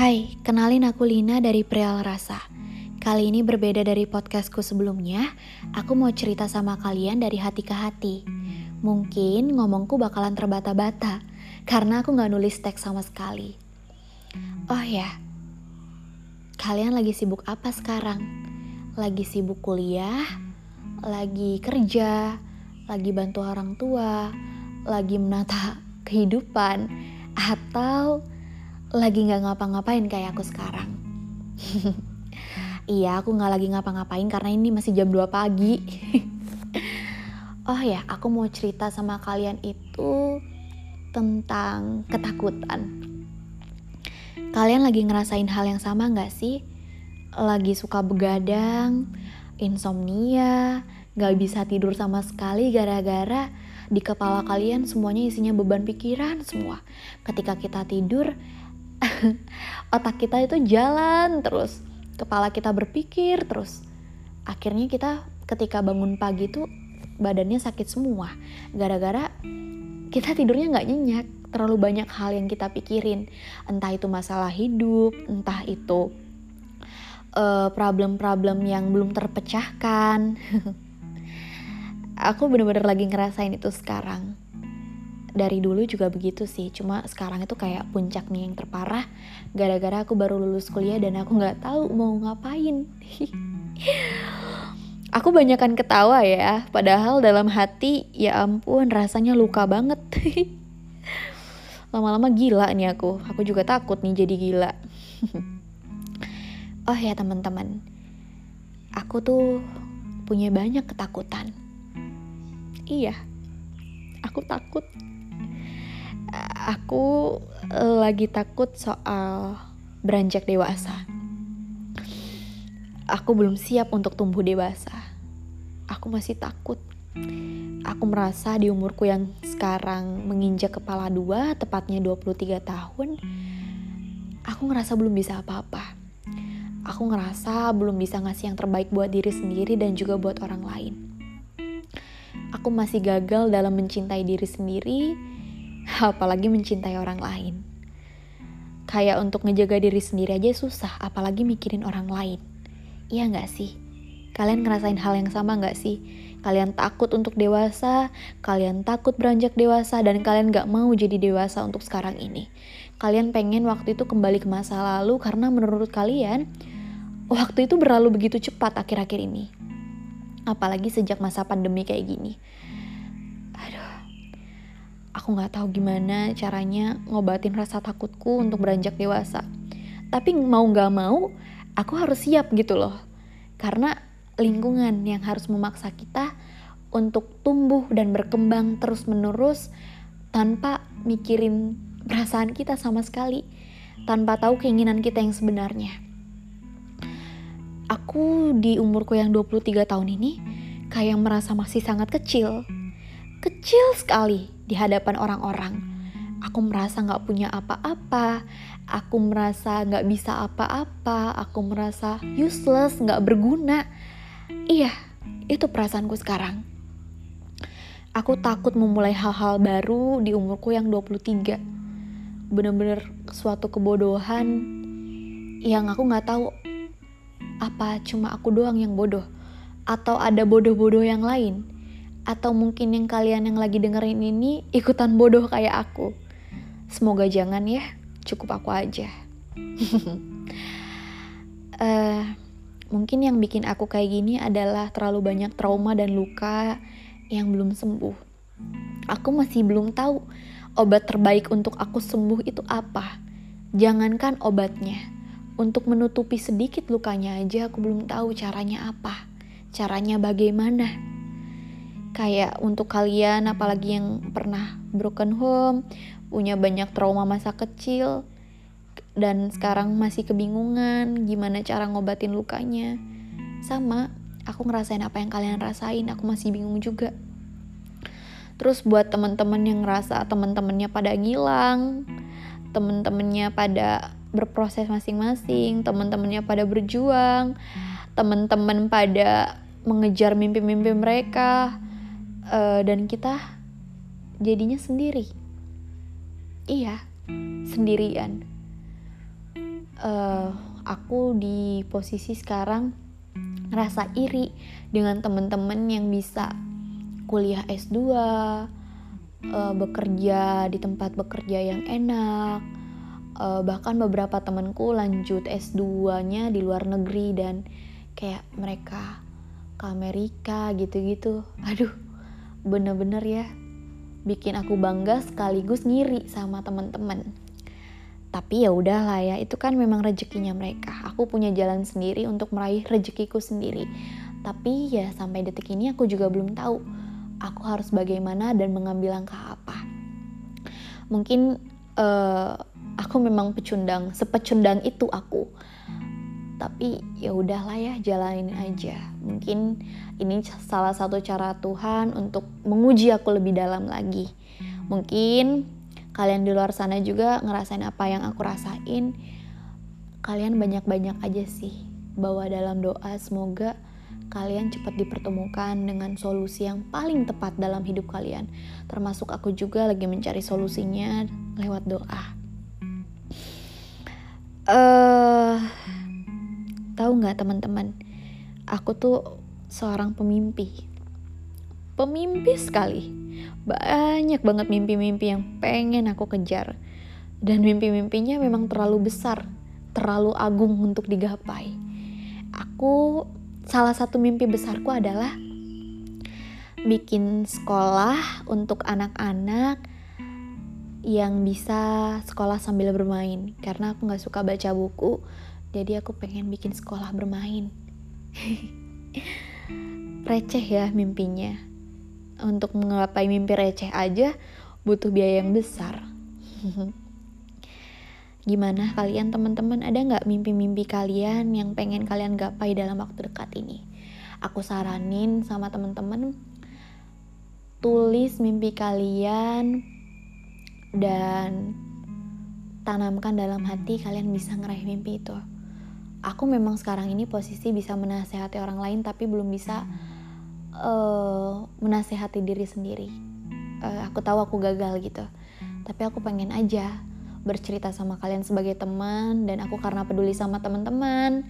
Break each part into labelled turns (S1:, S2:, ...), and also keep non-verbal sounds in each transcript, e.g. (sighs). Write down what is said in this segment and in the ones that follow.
S1: Hai, kenalin aku Lina dari Preal Rasa. Kali ini berbeda dari podcastku sebelumnya, aku mau cerita sama kalian dari hati ke hati. Mungkin ngomongku bakalan terbata-bata, karena aku gak nulis teks sama sekali. Oh ya, kalian lagi sibuk apa sekarang? Lagi sibuk kuliah? Lagi kerja? Lagi bantu orang tua? Lagi menata (laughs) kehidupan? Atau lagi nggak ngapa-ngapain kayak aku sekarang. (laughs) iya, aku nggak lagi ngapa-ngapain karena ini masih jam 2 pagi. (laughs) oh ya, aku mau cerita sama kalian itu tentang ketakutan. Kalian lagi ngerasain hal yang sama nggak sih? Lagi suka begadang, insomnia, nggak bisa tidur sama sekali gara-gara di kepala kalian semuanya isinya beban pikiran semua. Ketika kita tidur, (laughs) otak kita itu jalan terus. Kepala kita berpikir terus. Akhirnya kita ketika bangun pagi itu badannya sakit semua. Gara-gara kita tidurnya nggak nyenyak. Terlalu banyak hal yang kita pikirin. Entah itu masalah hidup entah itu eh, problem-problem uh, yang belum terpecahkan. (laughs) Aku bener-bener lagi ngerasain itu sekarang dari dulu juga begitu sih. Cuma sekarang itu kayak puncaknya yang terparah gara-gara aku baru lulus kuliah dan aku nggak tahu mau ngapain. (laughs) Aku banyakkan ketawa ya padahal dalam hati ya ampun rasanya luka banget. (laughs) Lama-lama gila nih aku. Aku juga takut nih jadi gila. (laughs) Oh ya teman-teman. Aku tuh punya banyak ketakutan. Iya aku takut aku eh, lagi takut soal beranjak dewasa. Aku belum siap untuk tumbuh dewasa. Aku masih takut. Aku merasa di umurku yang sekarang menginjak kepala dua, tepatnya 23 tahun, aku ngerasa belum bisa apa-apa. Aku ngerasa belum bisa ngasih yang terbaik buat diri sendiri dan juga buat orang lain. Aku masih gagal dalam mencintai diri sendiri, apalagi mencintai orang lain. Kayak untuk ngejaga diri sendiri aja susah, apalagi mikirin orang lain. Iya nggak sih? Kalian ngerasain hal yang sama nggak sih? Kalian takut untuk dewasa, kalian takut beranjak dewasa, dan kalian nggak mau jadi dewasa untuk sekarang ini. Kalian pengen waktu itu kembali ke masa lalu karena menurut kalian, waktu itu berlalu begitu cepat akhir-akhir ini. Apalagi sejak masa pandemi kayak gini aku nggak tahu gimana caranya ngobatin rasa takutku untuk beranjak dewasa. Tapi mau nggak mau, aku harus siap gitu loh. Karena lingkungan yang harus memaksa kita untuk tumbuh dan berkembang terus-menerus tanpa mikirin perasaan kita sama sekali, tanpa tahu keinginan kita yang sebenarnya. Aku di umurku yang 23 tahun ini kayak merasa masih sangat kecil. Kecil sekali di hadapan orang-orang. Aku merasa gak punya apa-apa, aku merasa gak bisa apa-apa, aku merasa useless, gak berguna. Iya, itu perasaanku sekarang. Aku takut memulai hal-hal baru di umurku yang 23. Bener-bener suatu kebodohan yang aku gak tahu apa cuma aku doang yang bodoh atau ada bodoh-bodoh yang lain atau mungkin yang kalian yang lagi dengerin ini ikutan bodoh kayak aku. Semoga jangan ya, cukup aku aja. uh, (laughs) mungkin yang bikin aku kayak gini adalah terlalu banyak trauma dan luka yang belum sembuh. Aku masih belum tahu obat terbaik untuk aku sembuh itu apa. Jangankan obatnya, untuk menutupi sedikit lukanya aja aku belum tahu caranya apa. Caranya bagaimana kayak untuk kalian apalagi yang pernah broken home punya banyak trauma masa kecil dan sekarang masih kebingungan gimana cara ngobatin lukanya. Sama aku ngerasain apa yang kalian rasain aku masih bingung juga. Terus buat teman-teman yang ngerasa teman-temannya pada ngilang teman-temannya pada berproses masing-masing teman-temannya pada berjuang teman-teman pada mengejar mimpi-mimpi mereka uh, dan kita jadinya sendiri. Iya sendirian. Uh, aku di posisi sekarang ngerasa iri dengan temen-temen yang bisa kuliah S2 uh, bekerja di tempat bekerja yang enak uh, bahkan beberapa temanku lanjut S2-nya di luar negeri dan kayak mereka ke Amerika gitu-gitu. Aduh bener-bener ya bikin aku bangga sekaligus ngiri sama teman-teman. Tapi ya udahlah ya itu kan memang rezekinya mereka. Aku punya jalan sendiri untuk meraih rezekiku sendiri. Tapi ya sampai detik ini aku juga belum tahu aku harus bagaimana dan mengambil langkah apa. Mungkin uh, aku memang pecundang sepecundang itu aku tapi ya udahlah ya jalanin aja. Mungkin ini salah satu cara Tuhan untuk menguji aku lebih dalam lagi. Mungkin kalian di luar sana juga ngerasain apa yang aku rasain. Kalian banyak-banyak aja sih bawa dalam doa. Semoga kalian cepat dipertemukan dengan solusi yang paling tepat dalam hidup kalian. Termasuk aku juga lagi mencari solusinya lewat doa. Eh uh, Tahu nggak teman-teman, aku tuh seorang pemimpi. Pemimpi sekali. Banyak banget mimpi-mimpi yang pengen aku kejar. Dan mimpi-mimpinya memang terlalu besar, terlalu agung untuk digapai. Aku salah satu mimpi besarku adalah bikin sekolah untuk anak-anak yang bisa sekolah sambil bermain karena aku nggak suka baca buku jadi aku pengen bikin sekolah bermain. (laughs) receh ya mimpinya. Untuk menggapai mimpi receh aja butuh biaya yang besar. (laughs) Gimana kalian teman-teman ada nggak mimpi-mimpi kalian yang pengen kalian gapai dalam waktu dekat ini? Aku saranin sama teman-teman tulis mimpi kalian dan tanamkan dalam hati kalian bisa ngeraih mimpi itu aku memang sekarang ini posisi bisa menasehati orang lain tapi belum bisa uh, menasehati diri sendiri. Uh, aku tahu aku gagal gitu. Tapi aku pengen aja bercerita sama kalian sebagai teman dan aku karena peduli sama teman-teman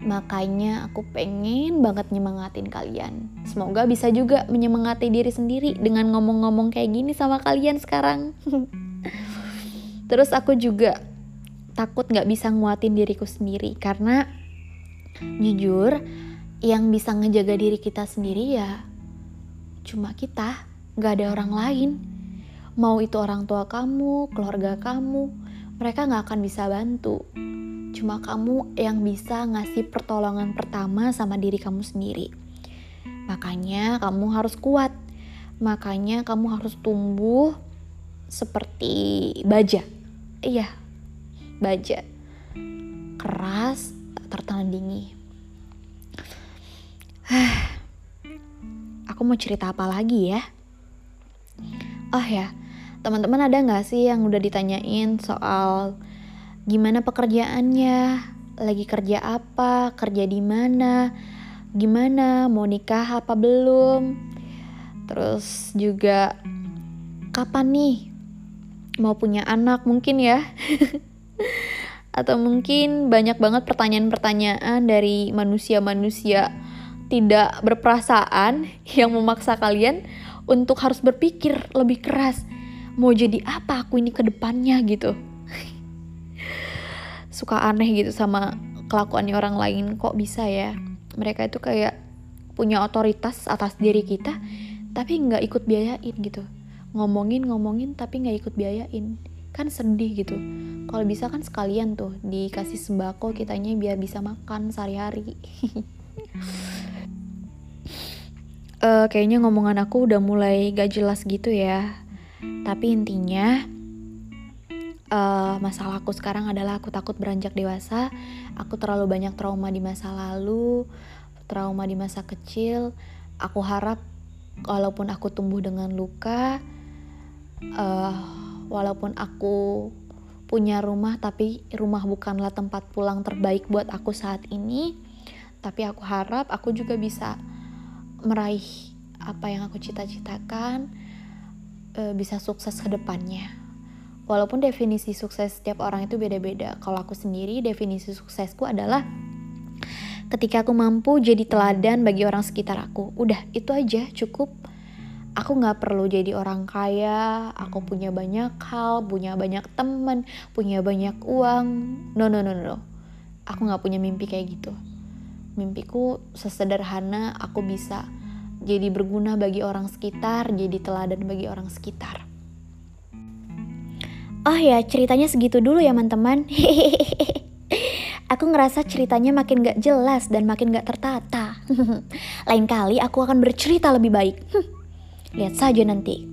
S1: makanya aku pengen banget nyemangatin kalian. Semoga bisa juga menyemangati diri sendiri dengan ngomong-ngomong kayak gini sama kalian sekarang. (laughs) Terus aku juga takut gak bisa nguatin diriku sendiri. Karena jujur yang bisa ngejaga diri kita sendiri ya cuma kita gak ada orang lain. Mau itu orang tua kamu keluarga kamu mereka gak akan bisa bantu. Cuma kamu yang bisa ngasih pertolongan pertama sama diri kamu sendiri. Makanya kamu harus kuat. Makanya kamu harus tumbuh seperti baja. Iya baja keras tertandingi (sighs) aku mau cerita apa lagi ya? Oh ya teman-teman ada nggak sih yang udah ditanyain soal gimana pekerjaannya? Lagi kerja apa? Kerja di mana? Gimana? Mau nikah apa belum? Terus juga kapan nih? Mau punya anak mungkin ya (laughs) atau mungkin banyak banget pertanyaan-pertanyaan dari manusia-manusia tidak berperasaan (laughs) yang memaksa kalian untuk harus berpikir lebih keras mau jadi apa aku ini ke depannya? gitu. (laughs) Suka aneh gitu sama kelakuannya orang lain kok bisa ya? Mereka itu kayak punya otoritas atas diri kita tapi nggak ikut biayain gitu. Ngomongin ngomongin tapi nggak ikut biayain kan sedih gitu. Kalau bisa kan sekalian tuh dikasih sembako kitanya biar bisa makan sehari-hari. Uh, (laughs) kayaknya ngomongan aku udah mulai gak jelas gitu ya. Tapi intinya uh, masalah aku sekarang adalah aku takut beranjak dewasa. Aku terlalu banyak trauma di masa lalu trauma di masa kecil. Aku harap walaupun aku tumbuh dengan luka uh, walaupun aku punya rumah tapi rumah bukanlah tempat pulang terbaik buat aku saat ini tapi aku harap aku juga bisa meraih apa yang aku cita-citakan e, bisa sukses ke depannya Walaupun definisi sukses setiap orang itu beda-beda. Kalau aku sendiri definisi suksesku adalah ketika aku mampu jadi teladan bagi orang sekitar aku. Udah, itu aja cukup. Aku gak perlu jadi orang kaya, aku punya banyak hal, punya banyak teman, punya banyak uang. No, no, no, no. Aku gak punya mimpi kayak gitu. Mimpiku sesederhana aku bisa jadi berguna bagi orang sekitar, jadi teladan bagi orang sekitar. Oh ya, ceritanya segitu dulu ya teman-teman. (laughs) aku ngerasa ceritanya makin gak jelas dan makin gak tertata. (laughs) Lain kali aku akan bercerita lebih baik. (laughs) Lihat saja nanti.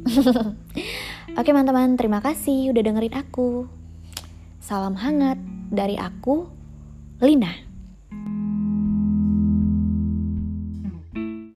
S1: (laughs) Oke teman-teman, terima kasih udah dengerin aku. Salam hangat dari aku, Lina.